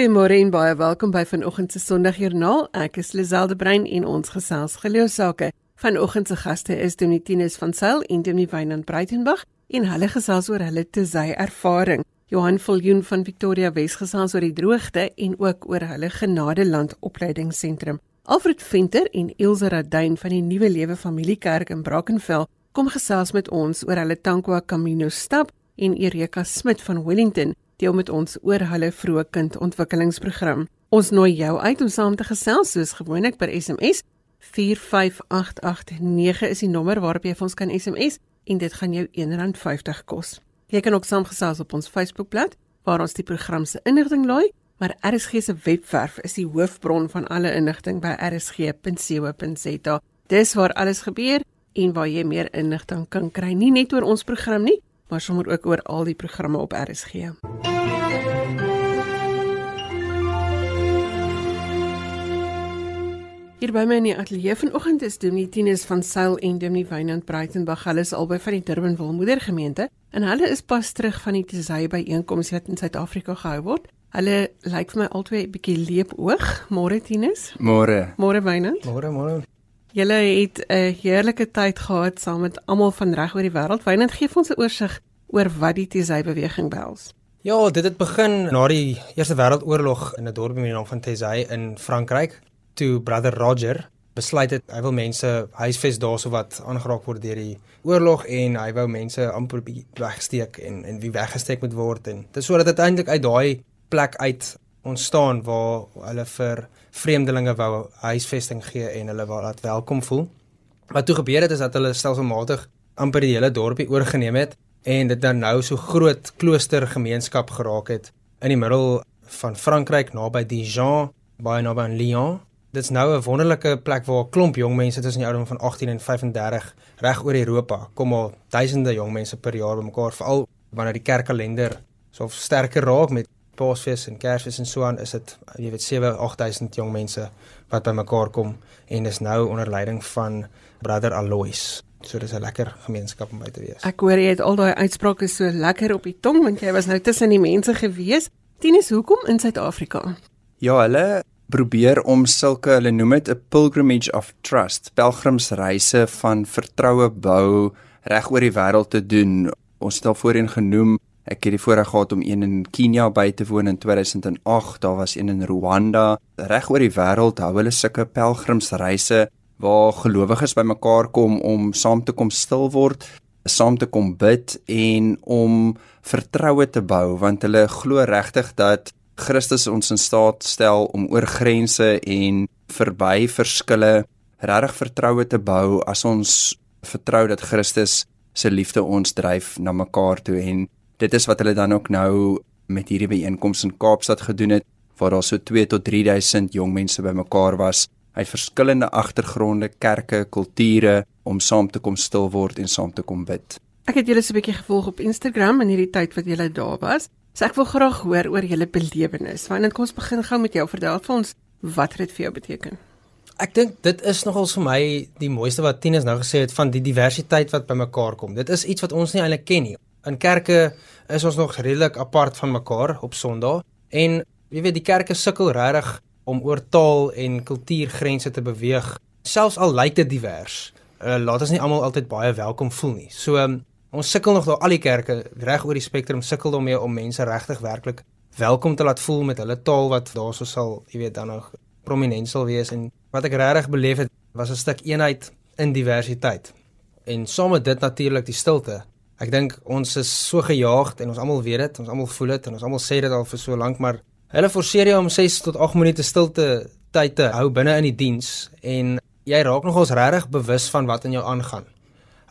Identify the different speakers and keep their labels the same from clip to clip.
Speaker 1: Goeiemôre en baie welkom by vanoggend se Sondagjoernaal. Ek is Liselde Brein en ons gesels geloofsake. Vanoggend se gaste is Dominitines van Sail en Dominee Wynand Breitenberg en hulle gesels oor hulle tesy ervaring. Johan Viljoen van Victoria Wes gesels oor die droogte en ook oor hulle Genadeland opleidingsentrum. Alfred Venter en Ilse Raduin van die Nuwe Lewe Familiekerk in Brackenfell kom gesels met ons oor hulle Tankwa Camino stap en Erika Smit van Wellington deel met ons oor hulle vroeë kindontwikkelingsprogram. Ons nooi jou uit om saam te gesels soos gewoonlik per SMS 45889 is die nommer waarop jy vir ons kan SMS en dit gaan jou R1.50 kos. Jy kan ook saamgesels op ons Facebookblad waar ons die program se inligting laai, maar RSG se webwerf is die hoofbron van alle inligting by rsg.co.za. Dis waar alles gebeur en waar jy meer inligting kan kry, nie net oor ons program nie, maar sommer ook oor al die programme op RSG. Hier by my in die ateljee vanoggend is Dominee Tinus van Sail en Dominee Wynand Breitenberg. Hulle is albei van die Durbanville Moedergemeente en hulle is pas terug van die Tesay byeenkoms wat in Suid-Afrika gehou word. Hulle lyk vir my albei 'n bietjie leep oog. Môre Tinus?
Speaker 2: Môre.
Speaker 1: Môre Wynand?
Speaker 3: Môre, môre.
Speaker 1: Julle het 'n heerlike tyd gehad saam met almal van reg oor die wêreld. Wynand gee ons 'n oorsig oor wat die Tesay beweging behels.
Speaker 3: Ja, dit het begin na die Eerste Wêreldoorlog in 'n dorp met die naam van Tesay in Frankryk, toe brother Roger besluit het hy wil mense huisves daarso wat aangeraak word deur die oorlog en hy wou mense amper wegsteek en en wie weggesteek moet word en dit is sodat dit uiteindelik uit daai plek uit ontstaan waar hulle vir vreemdelinge wou huisvesting gee en hulle wou laat welkom voel. Wat toe gebeur het is dat hulle stelselmatig amper die hele dorpie oorgeneem het en dit dan nou so groot kloostergemeenskap geraak het in die middel van Frankryk naby Dijon, baie naby aan Lyon. Dit is nou 'n wonderlike plek waar 'n klomp jong mense tussen die ouderdom van 18 en 35 reg oor Europa kom al duisende jong mense per jaar bymekaar veral wanneer die kerkkalender so sterker raak met Paasfees en Kersfees en so aan is dit jy weet 7 8000 jong mense wat bymekaar kom en dis nou onder leiding van Brother Alois. So dis 'n lekker gemeenskap om by te wees.
Speaker 1: Ek hoor jy het al daai uitsprake so lekker op die tong want jy was nou tussen die mense gewees. Tinus, hoekom in Suid-Afrika?
Speaker 2: Ja, hulle probeer om sulke hulle noem dit 'n pilgrimage of trust, pelgrimsreise van vertroue bou reg oor die wêreld te doen. Ons het al voorheen genoem Ek het die voorreg gehad om een in Kenia by te woon in 2008. Daar was een in Rwanda. Reg oor die wêreld hou hulle sulke pelgrimsreise waar gelowiges bymekaar kom om saam te kom stil word, saam te kom bid en om vertroue te bou want hulle glo regtig dat Christus ons in staat stel om oor grense en verby verskille regtig vertroue te bou as ons vertrou dat Christus se liefde ons dryf na mekaar toe en dit is wat hulle dan ook nou met hierdie byeenkoms in Kaapstad gedoen het waar daar so 2 tot 3000 jong mense bymekaar was uit verskillende agtergronde, kerke, kulture om saam te kom stil word en saam te kom bid.
Speaker 1: Ek het julle so 'n bietjie gevolg op Instagram in hierdie tyd wat julle daar was. So ek wil graag hoor oor julle belewenis. Want dan kom ons begin gou met jou. Vertel vir ons wat dit vir jou beteken.
Speaker 3: Ek dink dit is nogal vir my die mooiste wat Tinus nou gesê het van die diversiteit wat bymekaar kom. Dit is iets wat ons nie eintlik ken nie. In kerke is ons nog redelik apart van mekaar op Sondag en jy weet die kerke sukkel regtig om oor taal en kultuurgrense te beweeg. Selfs al lyk dit divers, uh, laat ons nie almal altyd baie welkom voel nie. So um, ons sukkel nog daar al die kerke reg oor die spektrum sukkel daarmee om mense regtig werklik welkom te laat voel met hulle taal wat daarso sal, jy weet, dan nog prominent sal wees. En wat ek regtig beleef het was 'n stuk eenheid in diversiteit. En saam met dit natuurlik die stilte. Ek dink ons is so gejaagd en ons almal weet dit, ons almal voel dit en ons almal sê dit al vir so lank, maar hulle forceer jou om 6 tot 8 minute stilte tyd te hou binne in die diens. En jy raak nogals regtig bewus van wat in jou aangaan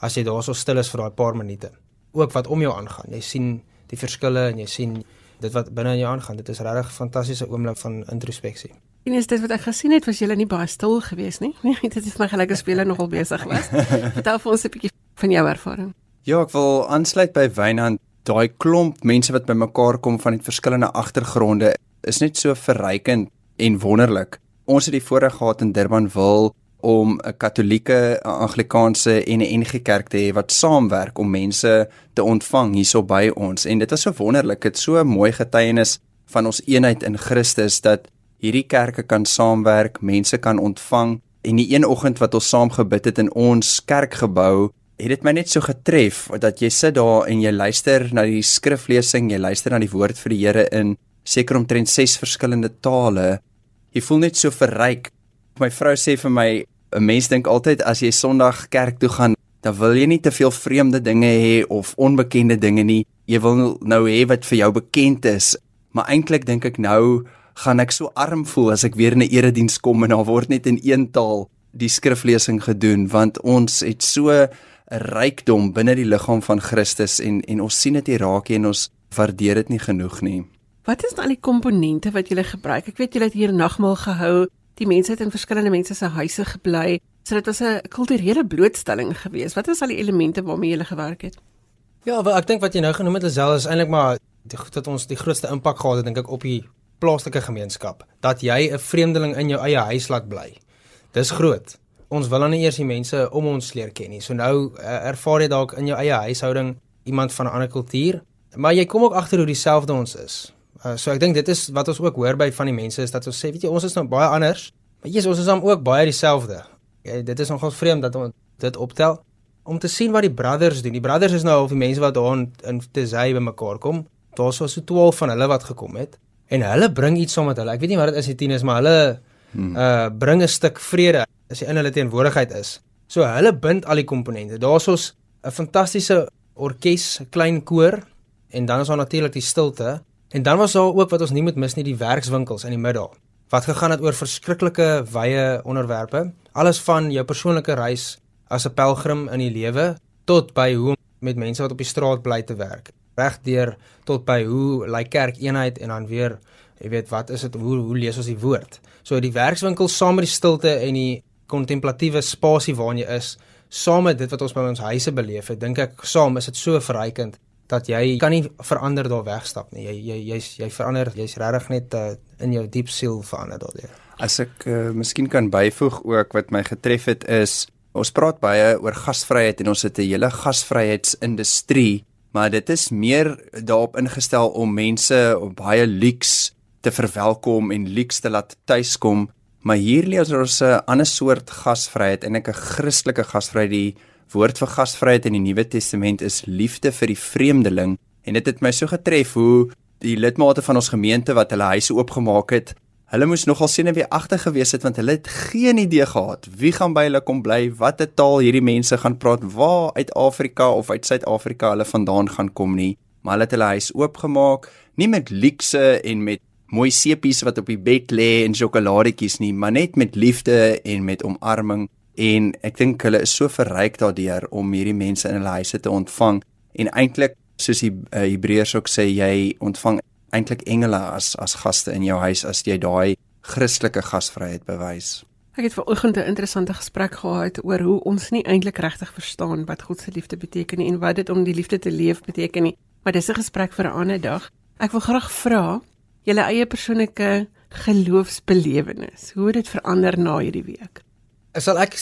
Speaker 3: as jy daarso stil is vir daai paar minute. Ook wat om jou aangaan. Jy sien die verskille en jy sien dit wat binne in jou aangaan. Dit is regtig 'n fantastiese oomblik van introspeksie.
Speaker 1: En is dit wat ek gesien het, was jy nie baie stil geweest nie? Nee, dit is my gelyke speler nogal besig was. Vertel vir ons 'n bietjie van jou ervaring.
Speaker 2: Ja, ek wil aansluit by Wynand. Daai klomp mense wat bymekaar kom van die verskillende agtergronde is net so verrykend en wonderlik. Ons het die voorreg gehad in Durbanville om 'n Katolieke, 'n Anglikaanse en 'n NG Kerk te hê wat saamwerk om mense te ontvang hierso by ons en dit was so wonderlik. Dit so 'n mooi getuienis van ons eenheid in Christus dat hierdie kerke kan saamwerk, mense kan ontvang en die een oggend wat ons saam gebid het in ons kerkgebou het dit my net so getref dat jy sit daar en jy luister na die skriflesing, jy luister na die woord vir die Here in seker omtrent 6 verskillende tale. Jy voel net so verryk. My vrou sê vir my 'n mens dink altyd as jy Sondag kerk toe gaan, dan wil jy nie te veel vreemde dinge hê of onbekende dinge nie. Jy wil nou hê wat vir jou bekend is. Maar eintlik dink ek nou gaan ek so arm voel as ek weer in 'n erediens kom en daar word net in een taal die skriflesing gedoen want ons het so 'n rykdom binne die liggaam van Christus en en ons sien dit hier raak en ons waardeer dit nie genoeg nie.
Speaker 1: Wat is dan die komponente wat julle gebruik? Ek weet julle het hier nagmaal gehou. Die mense het in verskillende mense se huise gebly. So dit was 'n kulturele blootstelling geweest. Wat was al die elemente waarmee julle gewerk het?
Speaker 3: Ja, wel ek dink wat jy nou genoem het is al is eintlik maar die goed wat ons die grootste impak gehad het dink ek op die plaaslike gemeenskap. Dat jy 'n vreemdeling in jou eie huis laat bly. Dis groot. Ons wil dan nie eers die mense om ons leer ken nie. So nou uh, ervaar jy dalk in jou eie huishouding iemand van 'n ander kultuur, maar jy kom ook agter hoe dieselfde ons is. Uh, so ek dink dit is wat ons ook hoor by van die mense is dat ons sê weet jy ons is nou baie anders, maar Jesus ons is dan ook baie dieselfde. Ja, dit is nogal vreemd dat ons dit optel om te sien wat die brothers doen. Die brothers is nou al die mense wat daar in Tesay bymekaar kom. Daar was so 12 van hulle wat gekom het en hulle bring iets saam met hulle. Ek weet nie wat dit is die tieners, maar hulle hmm. uh bring 'n stuk vrede as jy in hulle teenwoordigheid is. So hulle bind al die komponente. Daar's ons 'n fantastiese orkes, 'n klein koor en dan is daar natuurlik die stilte. En dan was daar ook wat ons nie moet mis nie, die werkswinkels in die middel. Wat gegaan het oor verskriklike wye onderwerpe, alles van jou persoonlike reis as 'n pelgrim in die lewe tot by hoe met mense wat op die straat bly te werk. Regdeur tot by hoe lyk kerk eenheid en dan weer, jy weet, wat is dit hoe hoe lees ons die woord? So die werkswinkel saam met die stilte en die kontemplatiewe spasie waarin jy is, saam met dit wat ons by ons huise beleef het, dink ek saam is dit so verrykend dat jy kan nie verander daar wegstap nie. Jy jy jy's jy verander, jy's regtig net uh, in jou diep siel verander daardeur.
Speaker 2: As ek uh, miskien kan byvoeg ook wat my getref het is ons praat baie oor gasvryheid en ons het 'n hele gasvryheidsindustrie, maar dit is meer daarop ingestel om mense op baie luks te verwelkom en luks te laat tuiskom. Maar hier lees ons 'n ander soort gasvryheid en 'n Christelike gasvryheid die woord vir gasvryheid in die Nuwe Testament is liefde vir die vreemdeling en dit het my so getref hoe die lidmate van ons gemeente wat hulle huise oopgemaak het Hulle moes nogal senuweeagtig gewees het want hulle het geen idee gehad wie gaan by hulle kom bly, watter taal hierdie mense gaan praat, waar uit Afrika of uit Suid-Afrika hulle vandaan gaan kom nie. Maar hulle het hulle huis oopgemaak, nie met luukse en met mooi sepies wat op die bed lê en sjokoladetjies nie, maar net met liefde en met omarming en ek dink hulle is so verryk daardeur om hierdie mense in hulle huise te ontvang en eintlik soos die uh, Hebreërs ook sê jy ontvang eintlik engele as as gaste in jou huis as jy daai Christelike gasvryheid bewys.
Speaker 1: Ek het vanoggend 'n interessante gesprek gehad oor hoe ons nie eintlik regtig verstaan wat God se liefde beteken nie en wat dit om die liefde te leef beteken nie. Maar dis 'n gesprek vir 'n ander dag. Ek wil graag vra julle eie persoonlike geloofsbelewenis. Hoe het dit verander na hierdie week?
Speaker 3: Ek sal ek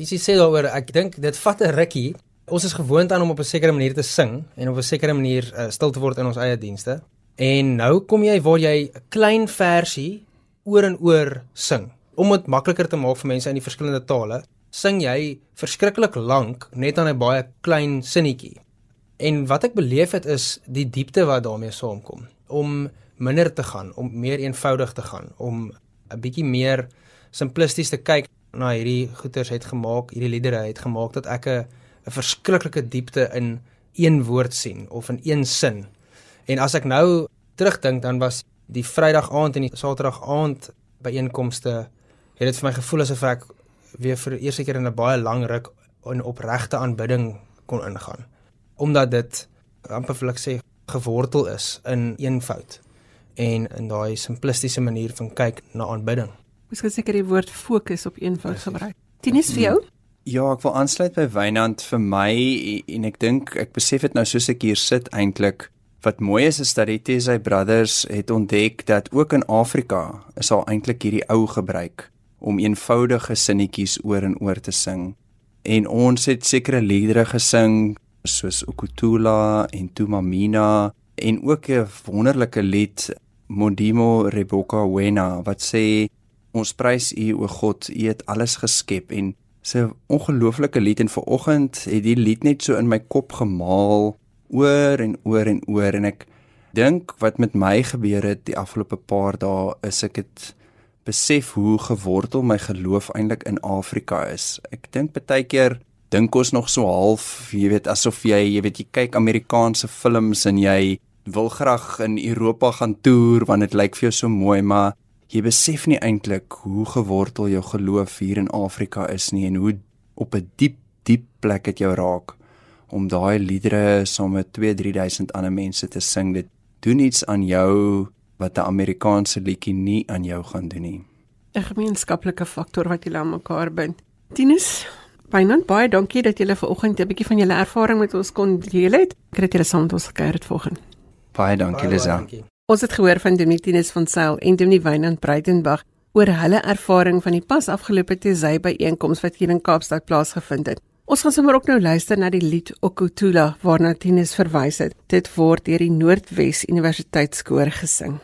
Speaker 3: jy sê daaroor ek dink dit vat 'n rukkie. Ons is gewoond aan om op 'n sekere manier te sing en op 'n sekere manier uh, stil te word in ons eie dienste. En nou kom jy waar jy 'n klein versie oor en oor sing. Om dit makliker te maak vir mense in die verskillende tale, sing jy verskriklik lank net aan 'n baie klein sinnetjie. En wat ek beleef het is die diepte wat daarmee saamkom om minder te gaan, om meer eenvoudig te gaan, om 'n bietjie meer simplisties te kyk na hierdie goeters het gemaak, hierdie liedere het gemaak dat ek 'n 'n verskriklike diepte in een woord sien of in een sin. En as ek nou terugdink dan was die Vrydag aand en die Saterdag aand byeenkomste het dit vir my gevoel asof ek weer vir die eerste keer in 'n baie lang ruk in opregte aanbidding kon ingaan. Omdat dit amper wil ek sê gewortel is in eenvoud en in daai simplistiese manier van kyk na aanbidding.
Speaker 1: Miskien seker die woord fokus op eenvoud gebruik. Tinus vir jou?
Speaker 2: Ja, ek wil aansluit by Wynand vir my en ek dink ek besef dit nou soos ek hier sit eintlik wat mooi is is dat die Tesay Brothers het ontdek dat ook in Afrika is al eintlik hierdie ou gebruik om eenvoudige sinnetjies oor en oor te sing. En ons het sekere liedere gesing soos Ukutula en Tumamina en ook 'n wonderlike lied Modimo Reboka Wena wat sê ons prys U o God, U het alles geskep en sy ongelooflike lied. En vanoggend het die lied net so in my kop gemaal oor en oor en oor. En ek dink wat met my gebeur het die afgelope paar dae is ek het besef hoe gewortel my geloof eintlik in Afrika is. Ek dink baie keer dink ons nog so half, jy weet, asof jy, jy weet, jy kyk Amerikaanse films en jy wil graag in Europa gaan toer want dit lyk vir jou so mooi, maar jy besef nie eintlik hoe gewortel jou geloof hier in Afrika is nie en hoe op 'n diep, diep plek dit jou raak om daai liedere saam met 2-3000 ander mense te sing. Dit doen iets aan jou wat 'n Amerikaanse liedjie nie aan jou gaan doen nie.
Speaker 1: 'n Gemeenskaplike faktor wat julle aan mekaar bind. Tinus, Wynand, baie dankie dat julle vanoggend 'n bietjie van julle ervaring met ons kon deel het. Ek het julle saam met ons gekuier het vanoggend.
Speaker 2: Baie dankie, Lisa.
Speaker 1: Ons het gehoor van Domitinus van Sail en Dominie Wynand Breitenberg oor hulle ervaring van die pas afgelope Tesay byeenkoms wat hier in Kaapstad plaasgevind het. Ons gaan sommer ook nou luister na die lied Okutula waarna Tinus verwys het. Dit word deur die Noordwes Universiteitskoor gesing.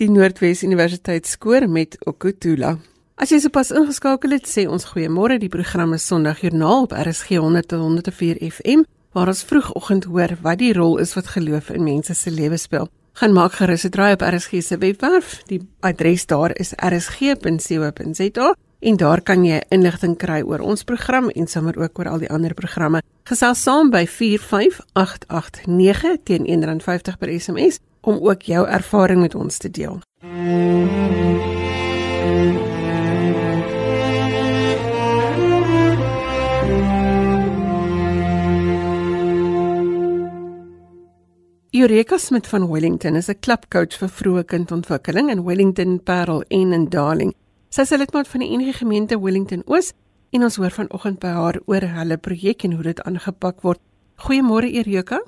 Speaker 1: Die Noordwes Universiteit skoor met Okutula. As jy sopas ingeskakel het, sê ons goeiemôre. Die program is Sondagjoernaal op RSG 100 tot 104 FM, waar ons vroegoggend hoor wat die rol is wat geloof in mense se lewe speel. Gaan maak gerus 'n draai op RSG se webwerf. Die adres daar is rsg.co.za en daar kan jy inligting kry oor ons program en sommer ook oor al die ander programme. Gesels saam by 45889 teen R1.50 per SMS om ook jou ervaring met ons te deel. Eureka Smith van Wellington is 'n klapcoach vir vroeë kindontwikkeling in Wellington, Parel en in Darling. Sy is lidmaat van die enige gemeente Wellington Oos en ons hoor vanoggend by haar oor hulle projek en hoe dit aangepak word. Goeiemôre Eureka.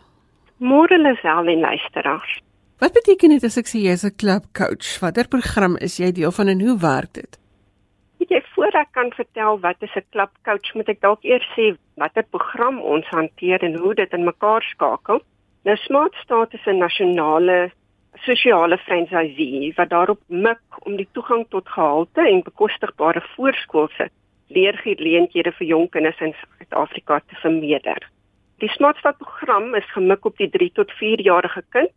Speaker 4: Môre Lisel en luisteraars.
Speaker 1: Wat beteken dit as ek sê jy's 'n club coach? Watter program is jy deel van en hoe werk dit?
Speaker 4: Weet jy voor ek kan vertel wat is 'n club coach, moet ek dalk eers sê watter program ons hanteer en hoe dit in mekaar skakel. Nou Smart Start is 'n nasionale sosiale franchisee wat daarop mik om die toegang tot gehalte en bekostigbare voorskoolse leergeleenthede vir jong kinders in Suid-Afrika te vermeerder. Die Smart Start program is gemik op die 3 tot 4 jarige kind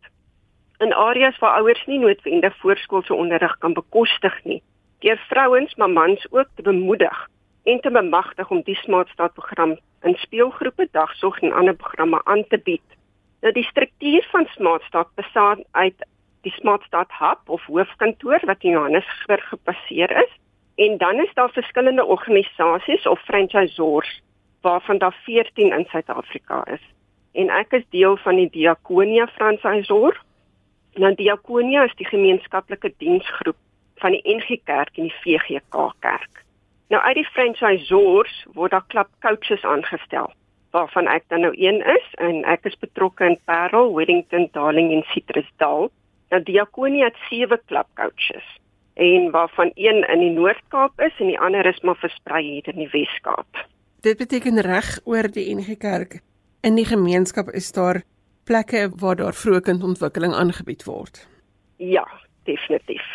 Speaker 4: in areas waar ouers nie noodwendig voorskoolse onderrig kan bekostig nie. Deur vrouens, maar mans ook te bemoedig en te bemagtig om die smartstad program in speelgroepe, dagsorg en ander programme aan te bied. Nou die struktuur van smartstad bestaan uit die smartstad hub of hoofkantoor wat in Johannesburg gebaseer is en dan is daar verskillende organisasies of franchisors waarvan daar 14 in Suid-Afrika is. En ek is deel van die Diakonia franchisor. Nou Diakonia is die gemeenskaplike diensgroep van die NG Kerk en die VGK Kerk. Nou uit die franchisors word daar klap coaches aangestel waarvan ek dan nou een is en ek is betrokke in Parel, Wellington, Darling en Citrusdal. Nou Diakonia het sewe klap coaches en waarvan een in die Noord-Kaap is en die ander is maar versprei hier in die Wes-Kaap.
Speaker 1: Dit beteken reg oor die NG Kerk in die gemeenskap is daar plekke waar daar vroeë kindontwikkeling aangebied word.
Speaker 4: Ja, definitief.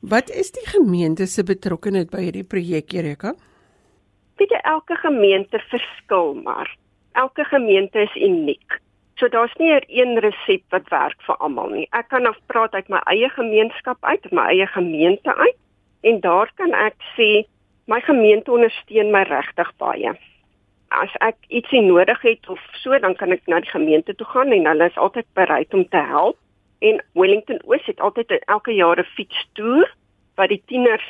Speaker 1: Wat is die gemeente se betrokkeheid by hierdie projek, Erika?
Speaker 4: Jy elke gemeente verskil maar. Elke gemeente is uniek. So daar's nie 'n een resep wat werk vir almal nie. Ek kan af praat uit my eie gemeenskap uit, my eie gemeente uit en daar kan ek sê my gemeente ondersteun my regtig baie. As ek ietsie nodig het of so, dan kan ek na die gemeente toe gaan en hulle is altyd bereid om te help. En Wellington Oos het altyd elke jaar 'n fietstoer wat die tieners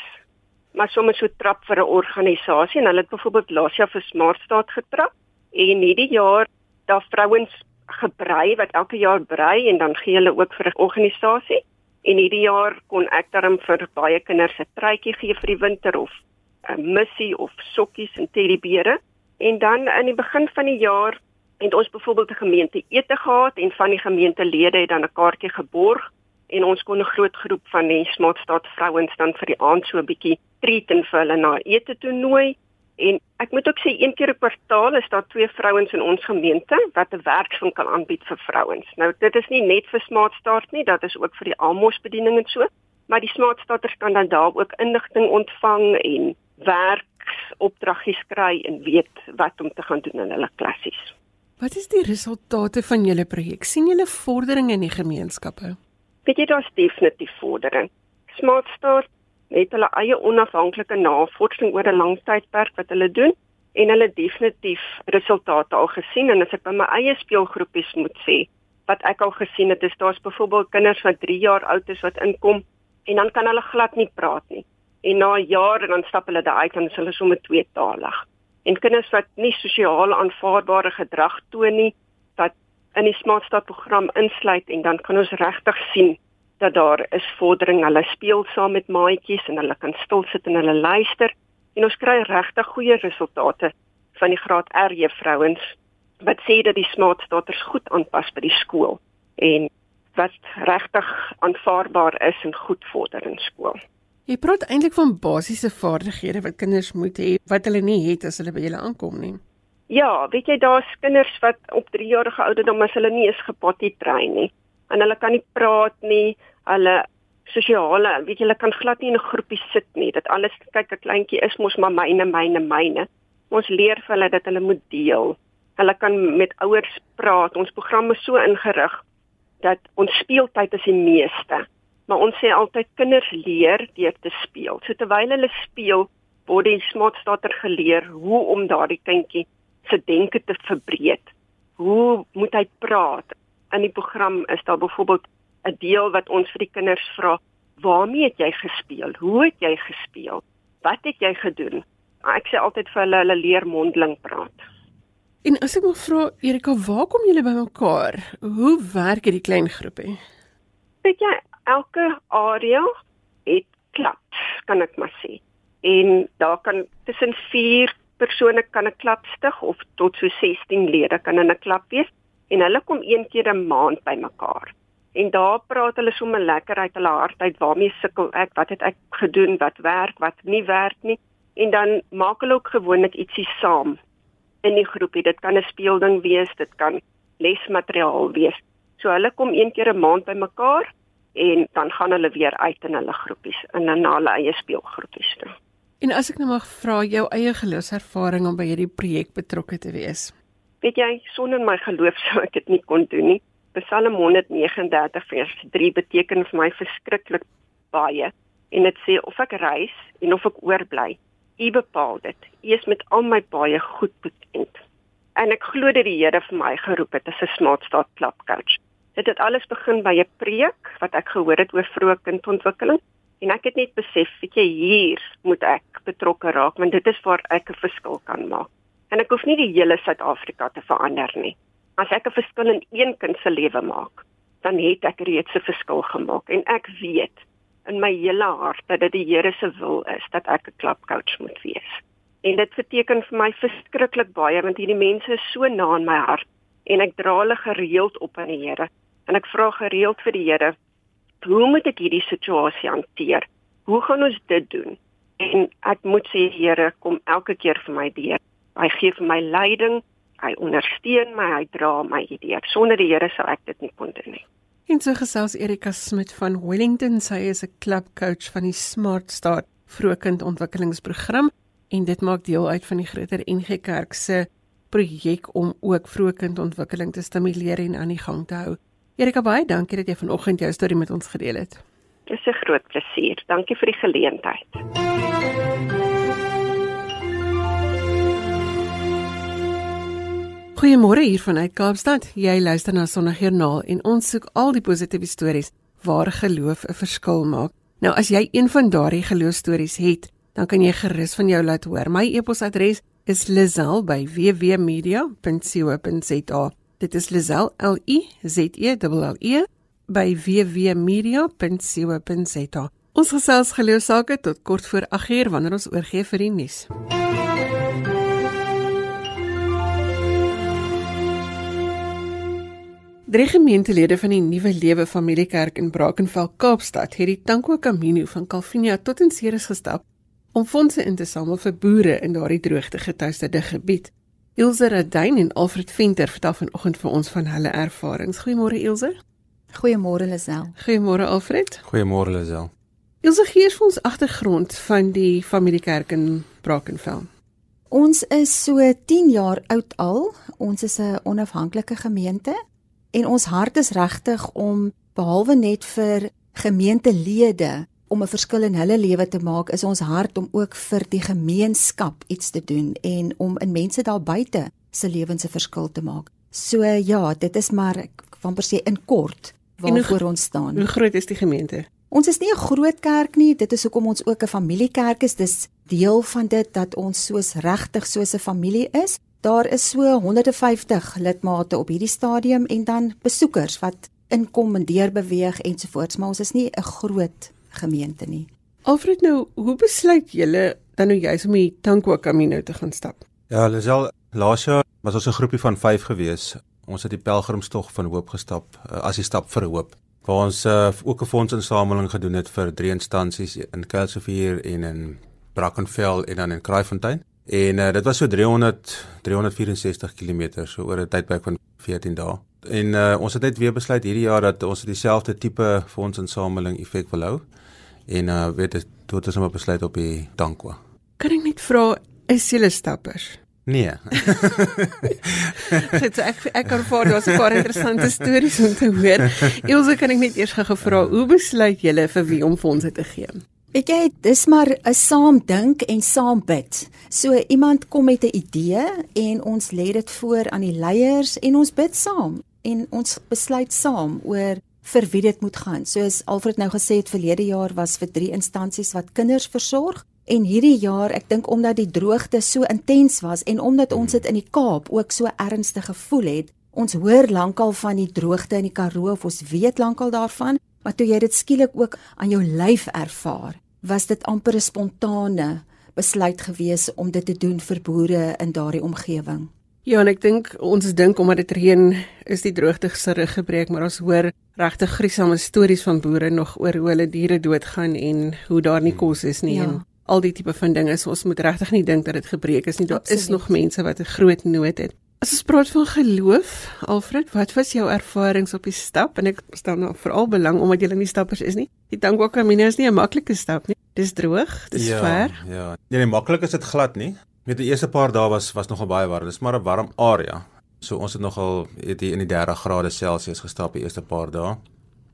Speaker 4: maar sommer so trap vir 'n organisasie en hulle het byvoorbeeld laas jaar vir Smart Stad getrap en hierdie jaar daar vrouens gebrei wat elke jaar brei en dan gee hulle ook vir 'n organisasie en hierdie jaar kon ek daarom vir baie kinders 'n truitjie gee vir die winter of 'n missie of sokkies en teddybeere en dan in die begin van die jaar het ons byvoorbeeld 'n gemeente ete gehad en van die gemeentelede het dan 'n kaartjie geborg en ons kon 'n groot groep van die Smartstad vrouens dan vir die aand so 'n bietjie treat en vir hulle na ete toe nooi en ek moet ook sê een keer 'n kwartaal is daar twee vrouens in ons gemeente wat 'n werkswinkel aanbied vir vrouens. Nou dit is nie net vir Smartstad nie, dit is ook vir die Amos bediening en so, maar die Smartstaders kan dan daar ook inligting ontvang en werksopdraggies kry en weet wat om te gaan doen in hulle klassies.
Speaker 1: Wat is die resultate van julle projek? sien julle vordering in die gemeenskappe?
Speaker 4: Weet jy daar's definitief vordering. Smart Start het hulle eie onafhanklike navorsing oor 'n lang tydperk wat hulle doen en hulle definitief resultate al gesien en as ek by my eie speelgroepies moet sê wat ek al gesien het is daar's byvoorbeeld kinders wat 3 jaar oud is wat inkom en dan kan hulle glad nie praat nie en na jaar dan stap hulle daai uit en hulle is sommer tweetalig en kinders wat nie sosiaal aanvaarbare gedrag toon nie wat in die Smart Stad program insluit en dan kan ons regtig sien dat daar is vordering. Hulle speel saam met maatjies en hulle kan stil sit en hulle luister en ons kry regtig goeie resultate van die graad R juffrouens wat sê dat die Smart Staders goed aanpas by die skool en wat regtig aanvaarbaar is en goed vorder in skool.
Speaker 1: Jy praat eintlik van basiese vaardighede wat kinders moet hê wat hulle nie het as hulle by julle aankom nie.
Speaker 4: Ja, weet jy daar's kinders wat op 3 jarige ouderdom as hulle nie eens gepotty train nie en hulle kan nie praat nie, hulle sosiale, weet jy hulle kan glad nie in 'n groepie sit nie. Dit alles kyk 'n kleintjie is mos maar myne, myne, myne. Ons leer vir hulle dat hulle moet deel. Hulle kan met ouers praat. Ons program is so ingerig dat ons speeltyd is die meeste maar ons sê altyd kinders leer deur te speel. So terwyl hulle speel, word die smartstater geleer hoe om daardie kindjie se denke te verbreek. Hoe moet hy praat? In die program is daar byvoorbeeld 'n deel wat ons vir die kinders vra, "Waarmee het jy gespeel? Hoe het jy gespeel? Wat het jy gedoen?" Ek sê altyd vir hulle, hulle leer mondeling praat.
Speaker 1: En as ek mag vra, Erika, waar kom julle bymekaar? Hoe werk hierdie klein groepie?
Speaker 4: Weet jy, elke area het klubs, kan ek maar sê. En daar kan tussen 4 persone kan 'n klub stig of tot so 16 lede kan in 'n klub wees en hulle kom een keer 'n maand bymekaar. En daar praat hulle sommer lekker uit hulle hart uit waarmee sukkel ek, wat het ek gedoen, wat werk, wat nie werk nie. En dan maak hulle ook gewoonlik ietsie saam in die groepie. Dit kan 'n speelding wees, dit kan lesmateriaal wees. So hulle kom een keer 'n maand bymekaar en dan gaan hulle weer uit in hulle groepies in na hulle eie speelgroepies toe.
Speaker 1: En as ek nou mag vra jou eie geloofservaring om by hierdie projek betrokke te wees.
Speaker 4: Weet jy, sonder my geloof sou ek dit nie kon doen nie. Psalm 139 vers 3 beteken vir my verskriklik baie en dit sê of ek reis en of ek oorbly, U bepaal dit. U is met al my baie goed bekend. En ek glo dat die Here vir my geroep het as 'n smartstart klapcoach. Dit het alles begin by 'n preek wat ek gehoor het oor vroeë kindontwikkeling en ek het net besef, weet jy, hier moet ek betrokke raak want dit is waar ek 'n verskil kan maak. En ek hoef nie die hele Suid-Afrika te verander nie. As ek 'n verskil in een kind se lewe maak, dan het ek reeds 'n verskil gemaak en ek weet in my hele hart dat dit die Here se wil is dat ek 'n klapcoach moet wees. En dit beteken vir my verskriklik baie want hierdie mense is so na in my hart en ek dra hulle gereeld op aan die Here. En ek vra gereeld vir die Here, hoe moet ek hierdie situasie hanteer? Hoe gaan ons dit doen? En ek moet sê Here, kom elke keer vir my deur. Hy gee vir my leiding, hy ondersteun my, hy dra my hierdeur. Sonder die Here sou ek dit nie kon doen nie.
Speaker 1: En so gesels Erika Smit van Wellington, sy is 'n klubcoach van die Smart Start vroegkind ontwikkelingsprogram en dit maak deel uit van die groter NG Kerk se projek om ook vroegkind ontwikkeling te stimuleer en aan die gang te hou. Erika baie dankie dat jy vanoggend jou storie met ons gedeel het.
Speaker 4: Dit is 'n groot plesier. Dankie vir die geleentheid.
Speaker 1: Goeiemôre hier vanuit Kaapstad. Jy luister na Sondagjoernaal en ons soek al die positiewe stories waar geloof 'n verskil maak. Nou as jy een van daardie geloofstories het, dan kan jy gerus van jou laat hoor. My e-posadres is lizel@wwmedia.co.za. Dit is lizel l i z e l e by wwmedia.co.za. Ons gesels geloofsake tot kort voor 8uur wanneer ons oorgee vir die nuus. Drie gemeentelede van die Nuwe Lewe Familiekerk in Brackenfell, Kaapstad, het die Tankwa Camino van Calvinia tot in Ceres gestap om fondse in te samel vir boere in daardie droogte getuisterde gebied. Ilse Radyn en Alfred Venter vertel vanoggend vir ons van hulle ervarings. Goeiemôre Ilse.
Speaker 5: Goeiemôre Lisel.
Speaker 1: Goeiemôre Alfred.
Speaker 6: Goeiemôre Lisel.
Speaker 1: Ilse gee vir ons agtergrond van die familiekerk in Brackenfell.
Speaker 5: Ons is so 10 jaar oud al. Ons is 'n onafhanklike gemeente en ons hart is regtig om behalwe net vir gemeentelede om 'n verskil in hulle lewe te maak, is ons hart om ook vir die gemeenskap iets te doen en om in mense daar buite se lewens 'n verskil te maak. So ja, dit is maar van per se in kort waarvoor ons staan.
Speaker 1: Hoe groot is die gemeente?
Speaker 5: Ons is nie 'n groot kerk nie, dit is hoekom ons ook 'n familiekerk is. Dis deel van dit dat ons soos regtig soos 'n familie is. Daar is so 150 lidmate op hierdie stadium en dan besoekers wat inkom en deur beweeg ensovoorts, maar ons is nie 'n groot gemeente nie.
Speaker 1: Alfred nou, hoe besluit julle dan nou jy's om die Tankwa Camino te gaan stap?
Speaker 6: Ja, Lisel, laas jaar was ons 'n groepie van 5 gewees. Ons het die pelgrimstog van hoop gestap, uh, as die stap vir hoop. Waar ons uh, ook 'n fondsinsameling gedoen het vir drie instansies in Kelsrivier en in Brackenfell en dan in Kraaifontein. En uh, dit was so 300 364 km so oor 'n tydperk van 14 dae. En uh, ons het net weer besluit hierdie jaar dat ons dieselfde tipe fondsinsameling effek wil hou. En uh weet dit tot ons maar besluit op die Tankwa.
Speaker 1: Kan ek net vra is julle stappers?
Speaker 6: Nee.
Speaker 1: Dit ek ek kan voor daar's 'n paar interessante stories om te hoor. Elsje kan ek net eers gou gevra hoe besluit julle vir wie om fondse te gee?
Speaker 5: Ek het dis maar 'n saam dink en saam bid. So iemand kom met 'n idee en ons lê dit voor aan die leiers en ons bid saam en ons besluit saam oor vir wie dit moet gaan. Soos Alfred nou gesê het verlede jaar was vir drie instansies wat kinders versorg en hierdie jaar ek dink omdat die droogte so intens was en omdat ons dit in die Kaap ook so ernstig gevoel het. Ons hoor lankal van die droogte in die Karoo of ons weet lankal daarvan, maar toe jy dit skielik ook aan jou lyf ervaar, was dit amper 'n spontane besluit gewees om dit te doen vir boere in daardie omgewing.
Speaker 1: Ja, en ek dink ons dink omdat dit reën is die droogte se rug gebreek, maar ons hoor regtig gruisame stories van boere nog oor hoe hulle diere doodgaan en hoe daar nie kos is nie ja. en al die tipe van dinge. So ons moet regtig nie dink dat dit gebreek is nie. Daar Absoluut. is nog mense wat 'n groot nood het. As ons praat van geloof, Alfred, wat was jou ervarings op die stap? En ek stel nou veral belang omdat jy nie stappers is nie. Die Tankwa Camino is nie 'n maklike stap nie. Dis droog, dis
Speaker 6: ja,
Speaker 1: ver.
Speaker 6: Ja. Nee, nee, maklik is dit glad nie. Met die eerste paar dae was was nogal baie warm. Dis maar 'n warm area. So ons het nogal het in die 30 grade Celsius gestap die eerste paar dae.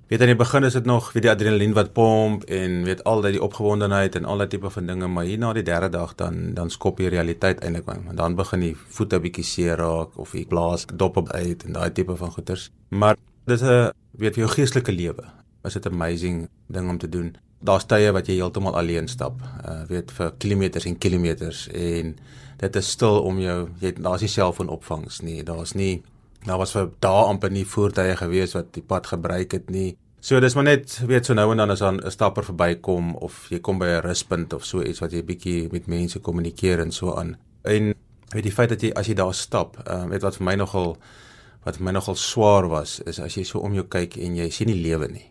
Speaker 6: Weet aan die begin is dit nog weet die adrenalien wat pomp en weet al daai opgewondenheid en al daai tipe van dinge, maar hier na die derde dag dan dan skop die realiteit eintlik aan. Want dan begin die voete bietjie seer raak of die blaas dop op uit en daai tipe van goeters. Maar dis 'n weet vir jou geestelike lewe. Is dit amazing ding om te doen. Daar's tye wat jy heeltemal alleen stap, uh weet vir kilometers en kilometers en dit is stil om jou jy daar's nie selfoonopvangs nie. Daar's nie Daar was vir dae amper nie voertuie gewees wat die pad gebruik het nie. So dis maar net weet so nou en dan as dan 'n stapper verbykom of jy kom by 'n ruspunt of so iets wat jy bietjie met mense kommunikeer en so aan. En weet die feit dat jy as jy daar stap, ehm uh, weet wat vir my nogal wat vir my nogal swaar was is as jy so om jou kyk en jy sien nie lewe nie.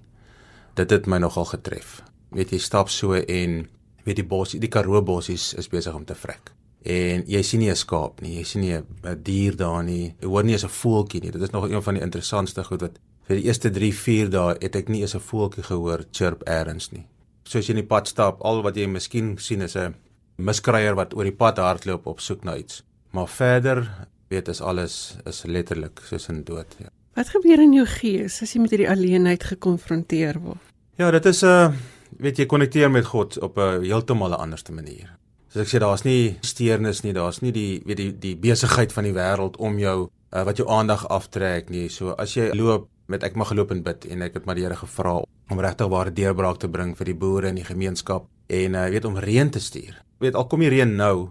Speaker 6: Dit het my nogal getref. Weet jy stap so en weet die bos, die Karoo bossies is besig om te vrek en jy sien nie 'n skaap nie, jy sien nie 'n dier daar nie. Jy hoor nie eens 'n voeltjie nie. Dit is nog een van die interessantste goed wat vir die eerste 3, 4 dae het ek nie eens 'n voeltjie gehoor chirp eers nie. Soos jy in die pad stap, al wat jy miskien sien is 'n miskryer wat oor die pad hardloop op soek na iets. Maar verder weet is alles is letterlik soos in dood. Ja.
Speaker 1: Wat gebeur in jou gees as jy met hierdie alleenheid gekonfronteer word?
Speaker 6: Ja, dit is 'n uh, weet jy konnekteer met God op 'n heeltemal 'n anderste manier. Soos ek sê daar's nie steurnis nie, daar's nie die weet die die besigheid van die wêreld om jou uh, wat jou aandag aftrek nie. So as jy loop met ek mag geloop en bid en ek het maar die Here gevra om regtig ware deurbraak te bring vir die boere in die gemeenskap en uh, weet om reën te stuur. Weet al kom die reën nou,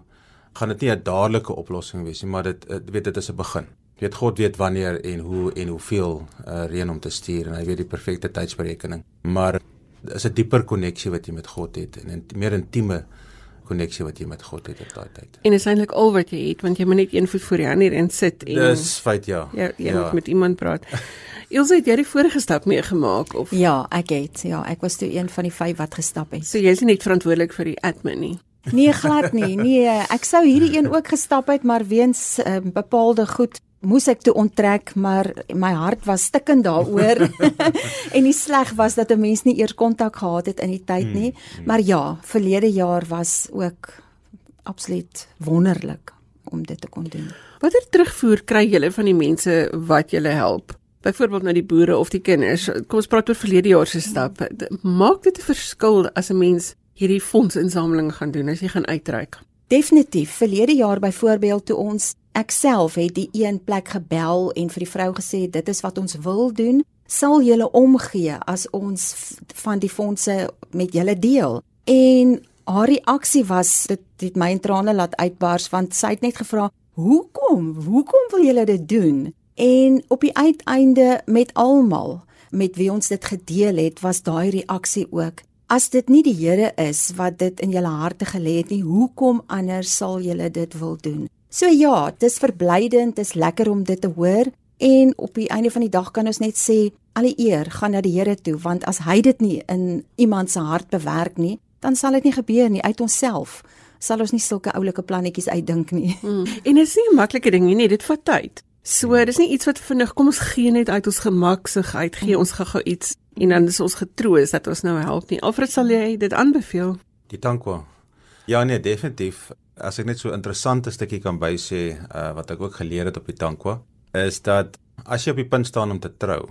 Speaker 6: gaan dit nie 'n dadelike oplossing wees nie, maar dit uh, weet dit is 'n begin. Weet God weet wanneer en hoe en hoeveel uh, reën om te stuur en hy weet die perfekte tydsberekening. Maar is 'n dieper koneksie wat jy met God het en 'n meer intieme koneksie wat jy met God het op daai tyd.
Speaker 1: En is eintlik al wat jy het want jy moet net een voet voor die ander en sit en
Speaker 6: Dis feit ja.
Speaker 1: Ja, jy ja. moet met iemand praat. Ilse het jy die vorige stap meegemaak of
Speaker 5: Ja, ek het. Ja, ek was toe een van die vyf wat gestap het.
Speaker 1: So jy is nie net verantwoordelik vir die admin nie.
Speaker 5: Nee, glad nie. Nee, ek sou hierdie een ook gestap het, maar weens uh, bepaalde goed moes ek toe onttrek, maar my hart was stikkend daaroor. en die sleg was dat 'n mens nie eers kontak gehad het in die tyd nie. Hmm, hmm. Maar ja, verlede jaar was ook absoluut wonderlik om dit te kon doen.
Speaker 1: Watter terugvoer kry julle van die mense wat julle help? Byvoorbeeld nou die boere of die kinders. Kom ons praat oor verlede jaar se stap. Maak dit 'n verskil as 'n mens hierdie fondsinsameling gaan doen as jy gaan uitreik?
Speaker 5: Definitief. Verlede jaar byvoorbeeld toe ons ek self het die een plek gebel en vir die vrou gesê dit is wat ons wil doen, sal julle omgee as ons van die fondse met julle deel. En haar reaksie was dit het my in trane laat uitbars want sy het net gevra, "Hoekom? Hoekom wil julle dit doen?" En op die uiteinde met almal met wie ons dit gedeel het, was daai reaksie ook As dit nie die Here is wat dit in julle harte gelê het nie, hoekom anders sal julle dit wil doen? So ja, dis verblydend, dis lekker om dit te hoor en op die einde van die dag kan ons net sê alle eer gaan na die Here toe want as hy dit nie in iemand se hart bewerk nie, dan sal dit nie gebeur nie uit onsself. Sal ons nie sulke oulike plannetjies uitdink nie.
Speaker 1: Hmm. En dit is nie 'n maklike ding nie, dit vat tyd. So, dis nie iets wat vinnig kom ons gee net uit ons gemaksigheid, gee ons gou-gou iets en dan is ons getroos dat ons nou help nie. Alfred sal jy dit aanbeveel?
Speaker 6: Die tankwa. Ja nee, definitief. As ek net so 'n interessante stukkie kan bysê, uh, wat ek ook geleer het op die tankwa, is dat as jy op die punt staan om te trou,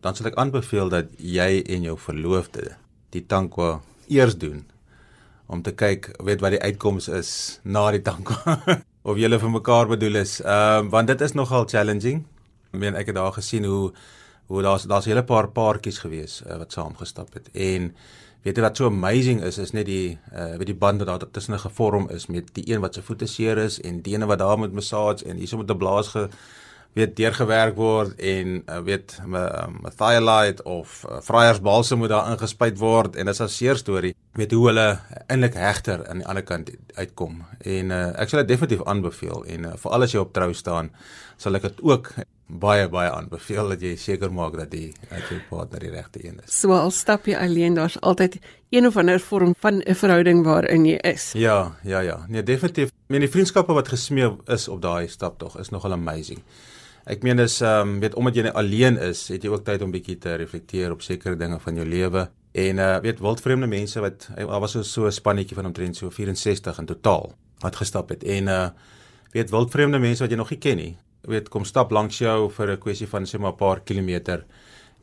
Speaker 6: dan sal ek aanbeveel dat jy en jou verloofde die tankwa eers doen om te kyk weet wat die uitkoms is na die tankwa. of julle vir mekaar bedoel is. Ehm uh, want dit is nogal challenging. Ek meen ek het daar gesien hoe hoe daar's daar's 'n hele paar paartjies gewees uh, wat saam gestap het en weet jy wat so amazing is is net die uh weet die band wat daar tussen gevorm is met die een wat se voete seer is en die ene wat daar met massage en hierso met 'n blaas ge weet deurgewerk word en uh, weet 'n um, thiolite of uh, vryersbalse moet daar ingespuit word en dit is 'n seer storie. Weet hoe hulle eintlik hegter aan die ander kant uitkom. En uh, ek sal dit definitief aanbeveel en uh, veral as jy op trou staan sal ek dit ook baie baie aanbeveel dat jy seker maak dat die dat jou partner die regte een is.
Speaker 1: So al stap jy alleen daar's altyd een of ander vorm van 'n verhouding waarin jy is.
Speaker 6: Ja, ja, ja. Nee, definitief. Ek meen die vriendskappe wat gesmee is op daai stap tog is nogal amazing. Ek meen dis ehm um, weet omdat jy alleen is, het jy ook tyd om bietjie te reflekteer op sekere dinge van jou lewe. En uh weet wildvreemde mense wat daar was so so 'n spannetjie van omtrent so 64 in totaal wat gestap het. En uh weet wildvreemde mense wat jy nog nie ken nie. Weet kom stap langs jou vir 'n kwessie van sê maar 'n paar kilometer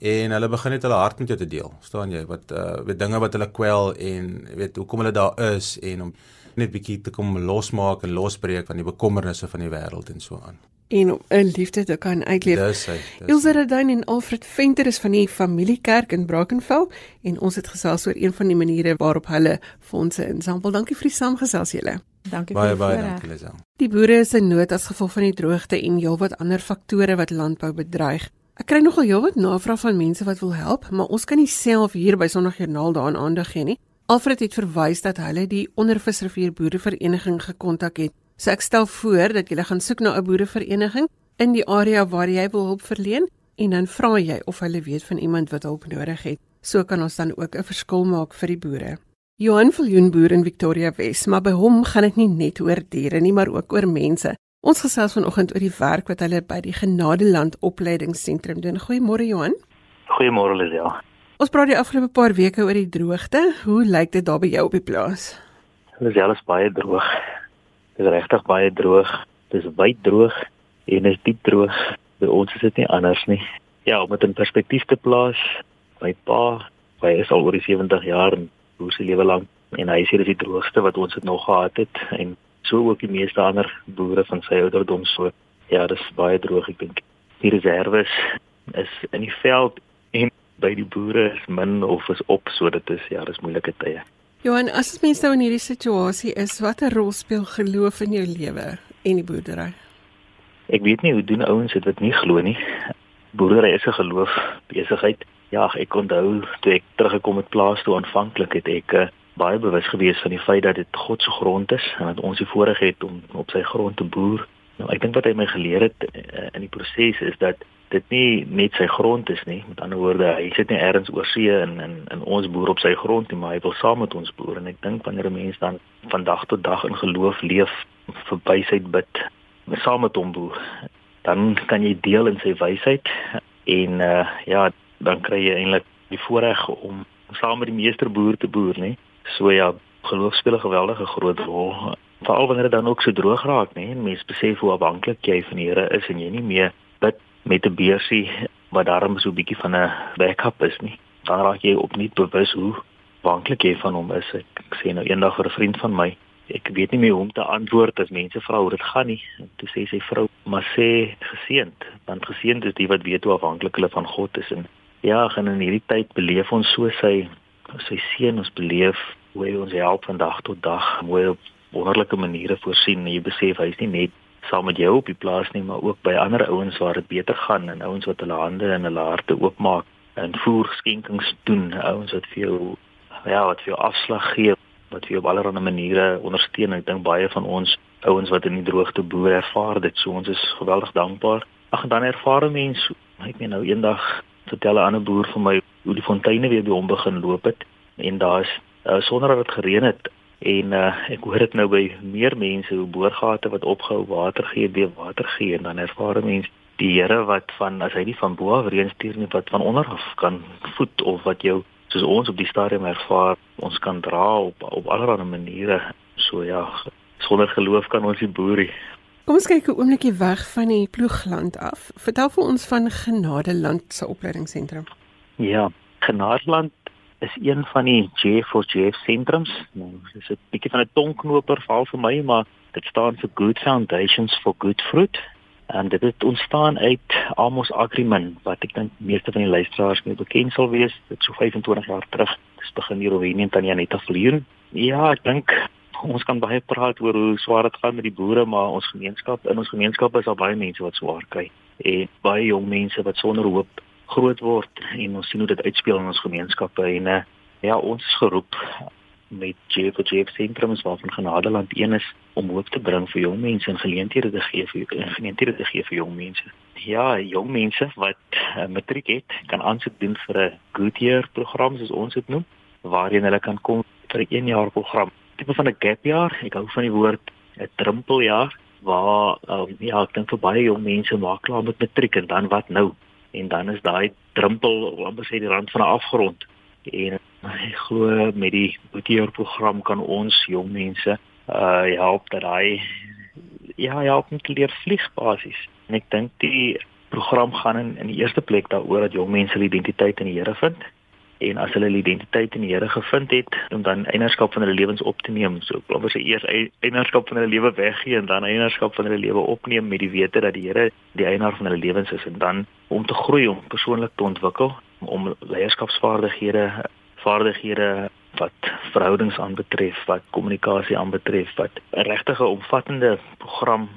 Speaker 6: en hulle begin net hulle hart met jou te deel. Verstaan jy? Wat uh weet dinge wat hulle kwel en weet hoekom hulle daar is en om net bietjie te kom losmaak en losbreek van die bekommernisse van die wêreld en so aan.
Speaker 1: En om 'n liefde te kan uitleef.
Speaker 6: Dis hy.
Speaker 1: Ilse Redyn en Alfred Venter is van die familiekerk in Brackenfell en ons het gesels oor een van die maniere waarop hulle fondse insamel. Dankie vir die saamgesels julle.
Speaker 5: Dankie
Speaker 6: baie
Speaker 5: vir
Speaker 6: baie
Speaker 5: die
Speaker 6: dankie Lisel.
Speaker 1: Die boere is in nood as gevolg van die droogte en heelwat ander faktore wat landbou bedreig. Ek kry nogal heelwat navrae van mense wat wil help, maar ons kan nie self hier by Sondagjoernaal daaraan aandag gee nie. Alfred het verwys dat hulle die Ondervisrivier Boerevereniging gekontak het. So ek stel voor dat jy gaan soek na 'n boerevereniging in die area waar jy wil hulp verleen en dan vra jy of hulle weet van iemand wat hulp nodig het. So kan ons dan ook 'n verskil maak vir die boere. Johan Viljoenboer in Victoria Wes, maar by hom gaan dit nie net oor diere nie, maar ook oor mense. Ons gesels vanoggend oor die werk wat hulle by die Genadeland Opleidingsentrum doen. Goeiemôre Johan.
Speaker 7: Goeiemôre Lisel.
Speaker 1: Ons praat die afgelope paar weke oor die droogte. Hoe lyk dit daar by jou op die plaas?
Speaker 7: Lisel is baie droog. Dit is regtig baie droog. Dit is wyd droog en is diep droog. By ons is dit nie anders nie. Ja, om dit in perspektief te plaas, my pa, hy is al oor die 70 jaar en boer se lewe lank en hy sê dit is die droogste wat ons het nog gehad het en so ook die meeste ander boere van sy ouderdom so. Ja, dit is baie droog ek dink. Die reserve is in die veld en by die boere is min of is op so dit is ja, dis moeilike tye.
Speaker 1: Johan, as ons mense nou in hierdie situasie is, watter rol speel geloof in jou lewe en die boerdery?
Speaker 7: Ek weet nie hoe doen ouens dit wat nie glo nie. Boerdery is 'n geloof besigheid. Ja, ek onthou toe ek teruggekom het plaas toe aanvanklik het ek uh, baie bewus gewees van die feit dat dit God se grond is en dat ons die voorreg het om op sy grond te boer. Nou ek dink wat hy my geleer het uh, in die proses is dat dit nie net sy grond is nie. Met ander woorde, hy sit nie elders oor see en in in ons boer op sy grond nie, maar hy wil saam met ons boer en ek dink wanneer 'n mens dan van dag tot dag in geloof leef, verby sy bid, saam met hom boer, dan kan jy deel in sy wysheid en uh, ja, dan kry jy eintlik die voorreg om saam met die meesterboer te boer, nê? So ja, geloof speel 'n geweldige groot rol. Veral wanneer dit dan ook so droog raak, nê? Mense besef hoe afhanklik jy van die Here is en jy nie meer bid met 'n beursie wat daarom so 'n bietjie van 'n backup is nie. Dan raak jy opnuut bewus hoe afhanklik jy van hom is. Ek, ek sê nou eendag vir 'n vriend van my, ek weet nie meer hoe om te antwoord as mense vra hoe dit gaan nie. En toe sê sy vrou, "Maar sê geseënd, want geseënd is die wat weet hoe afhanklik hulle van God is." En ja, gaan in hierdie tyd beleef ons so sy sy seën ons beleef hoe hy ons help van dag tot dag, hoe hy op wonderlike maniere voorsien. Jy besef hy's nie net saam met jou op die plaas nie, maar ook by ander ouens waar dit beter gaan en ouens wat hulle hande en hulle harte oopmaak en voer skenkings doen, ouens wat vir jou ja, wat vir jou afslag gee, wat vir jou op allerlei maniere ondersteun. Ek dink baie van ons ouens wat in die droogte boer ervaar dit, so ons is geweldig dankbaar. Ag en dan ervaar mense, ek meen nou eendag vertel 'n ander boer vir my hoe die fonteine weer by hom begin loop het. En daar's uh, sonder dat dit gereën het en uh, ek hoor dit nou by meer mense hoe boorgate wat opgehou water gee by water gee en dan ervaar mense die Here wat van as hy nie van bo af reën stuur nie wat van onder af kan voed of wat jou soos ons op die stadium ervaar ons kan dra op op allerlei maniere. So ja sonder geloof kan ons nie boer nie
Speaker 1: Kom ons kyk 'n oombliekie weg van die ploegland af. Vertel vir ons van Genadeland se opleidingsentrum.
Speaker 7: Ja, Genadeland is een van die J4J sentrums. Nou, dis 'n bietjie van 'n tongknoper val vir my, maar dit staan vir Good Foundations for Good Fruit en dit het ontstaan uit Amos Agriman wat ek dink meeste van die luisteraars mee bekend sal wees. Dit so 25 jaar terug. Dis begin hier oor in Tanjanita Vlier. Ja, ek dink ons kan baie praat oor hoe swaar dit gaan met die boere, maar ons gemeenskap, in ons gemeenskap is daar baie mense wat swaar kry en baie jong mense wat sonder hoop groot word en ons sien hoe dit uitspeel in ons gemeenskappe en uh, ja, ons is geroep met JFJ sentrums waarvan Genadeland een is om hoop te bring vir jong mense en geleenthede te gee vir geleenthede te gee vir jong mense. Ja, jong mense wat uh, matriek het, kan aansoek doen vir 'n good year program soos ons dit noem, waarin hulle kan kom vir 'n 1 jaar program tipe van 'n gap jaar. Ek hou van die woord 'n drempeljaar waar um, ja, ek dink vir baie jong mense maak klaar met matriek en dan wat nou? En dan is daai drempel amper sê die rand van 'n afgrond. En ek glo met die Boetier program kan ons jong mense uh help dat hy ja, ja, op 'n leer vlieg basis. En ek dink die program gaan in in die eerste plek daaroor dat jong mense hulle identiteit in die Here vind en as hulle hulle identiteit in die Here gevind het om dan eienaarskap van hulle lewens op te neem. So glo ons eers eienaarskap van hulle lewe weggee en dan eienaarskap van hulle lewe opneem met die wete dat die Here die eienaar van hulle lewens is en dan om te groei om persoonlik te ontwikkel om leierskapsvaardighede vaardighede wat verhoudings aanbetref, wat kommunikasie aanbetref, wat 'n regtige omvattende program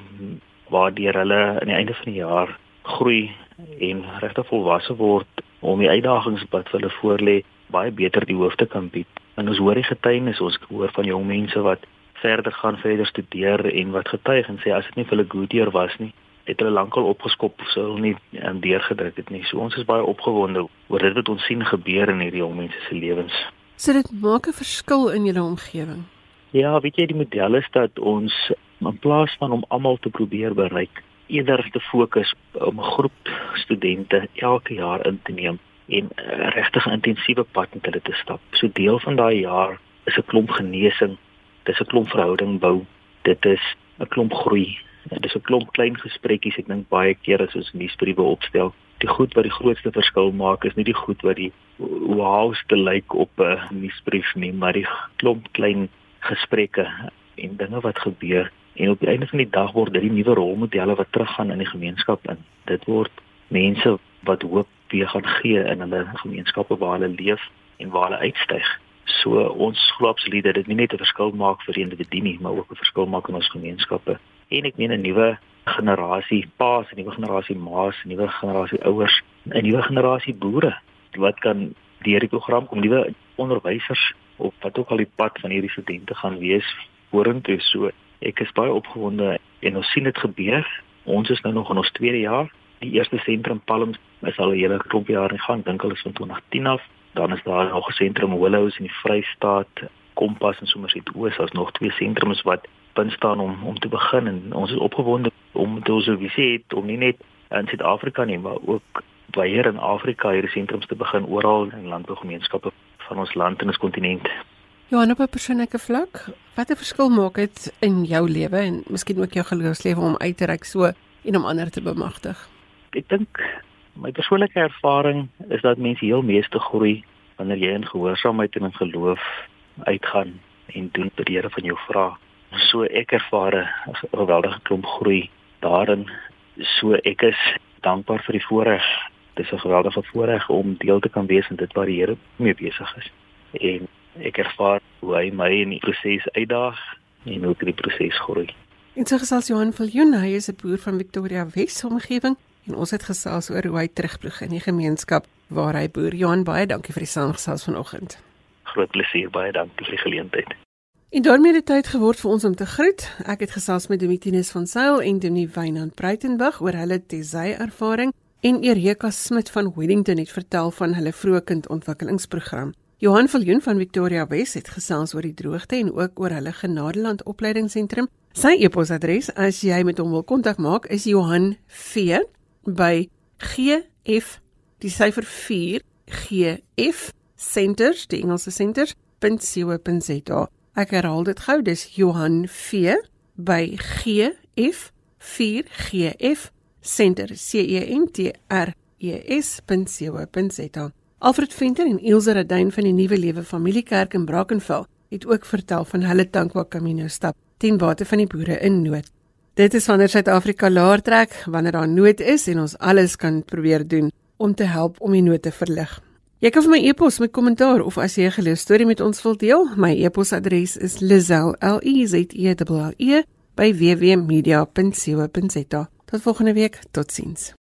Speaker 7: waardeur hulle aan die einde van die jaar groei en regtig volwasse word om die uitdagings wat hulle voorlê baie beter die hoof te kan bied. En ons hoor die getuienis, ons hoor van jong mense wat verder gaan verder studeer en wat getuig en sê as dit nie vir hulle Goodyear was nie, het hulle lankal opgeskop of sou hulle nie um, deurgedruk het nie. So ons is baie opgewonde oor dit wat ons sien gebeur in hierdie jong mense se lewens.
Speaker 1: So dit maak 'n verskil in julle omgewing.
Speaker 7: Ja, weet jy die model is dat ons in plaas van om almal te probeer bereik, eerder te fokus om 'n groep studente elke jaar in te neem en 'n regtig intensiewe pad met hulle te stap. So deel van daai jaar is 'n klomp genesing, dis 'n klomp verhouding bou, dit is 'n klomp groei. Dit is 'n klomp klein gesprekkies, ek dink baie keer as ons nuusbriewe opstel. Die goed wat die grootste verskil maak is nie die goed wat die wowste lyk op 'n nuusbrief nie, maar die klomp klein gesprekke en dinge wat gebeur En op die einde van die dag word dit die nuwe rolmodelle wat teruggaan in die gemeenskap in. Dit word mense wat hoop weer gaan gee in hulle gemeenskappe waar hulle leef en waar hulle uitstyg. So ons glo absoluut dat dit nie net 'n verskil maak vir individue nie, maar ook 'n verskil maak in ons gemeenskappe. En ek meen 'n nuwe generasie paas, 'n nuwe generasie ma's, 'n nuwe generasie ouers, 'n nuwe generasie boere wat kan deur die program kom, nuwe onderwysers op wat ook al die pad van hierdie studente gaan wees vorentoe. So Ek is baie opgewonde en ons sien dit gebeur. Ons is nou nog in ons tweede jaar. Die eerste sentrum Palms is al 'n hele klomp jare in gang. Dink hulle is van 2010 af. Dan is daar nog 'n sentrum Willows in die Vrystaat, Kompas en Somerset Oos. Daar's nog twee sentrums wat bin staan om om te begin en ons is opgewonde om dit so visie het om nie net in Suid-Afrika nie, maar ook baie in Afrika hierdie sentrums te begin oral in landbougemeenskappe van ons land en ons kontinent.
Speaker 1: Johan op 'n persoonlike vlak, wat 'n verskil maak dit in jou lewe en miskien ook jou geloofslewe om uit te reik so en om ander te bemagtig?
Speaker 7: Ek dink my persoonlike ervaring is dat mense heel meeste groei wanneer jy in gehoorsaamheid en in geloof uitgaan en doen wat die Here van jou vra. So ek ervaar 'n geweldige klomp groei daarin. So ek is dankbaar vir die voorreg. Dit is 'n geweldige voorreg om deel te kan wees in dit wat die Here mee besig is. En ek ervaar hoe hy my in die proses uitdaag en hoe ek die proses groei.
Speaker 1: En so gesels Johan Viljoen, hy is 'n boer van Victoria Wes omgewing en ons het gesels oor hoe hy terugploeg in die gemeenskap waar hy boer. Johan, baie dankie vir die saamgesels vanoggend.
Speaker 7: Groot plesier, baie dankie vir die geleentheid.
Speaker 1: En daarmee het tyd geword vir ons om te groet. Ek het gesels met Dimitrinus van Sail en Demi Wynand Breitenberg oor hulle tesy ervaring en Erika Smit van Wellington het vertel van hulle vroeë kindontwikkelingsprogram. Johan Viljoen van Victoria Wes het gesels oor die droogte en ook oor hulle Genadeland opleidingsentrum. Sy e-posadres as jy met hom wil kontak maak is Johan V by GF die syfer 4 GF Centers die Engelse Centers .co.za. Ek herhaal dit gou, dis Johan V by GF 4 GF Center C E N T R E S.co.za. Alfred Venter en Ilse Radyn van die Nuwe Lewe Familiekerk in Brackenfell het ook vertel van hulle dankbaar Camino stap ten bate van die boere in nood. Dit is wanneer Suid-Afrika laer trek, wanneer daar nood is en ons alles kan probeer doen om te help om die nood te verlig. Jy kan vir my e-pos met kommentaar of as jy 'n gelees storie met ons wil deel, my e-posadres is lizel.l.e.z.e by www.media.co.za. Tot volgende week, totsiens.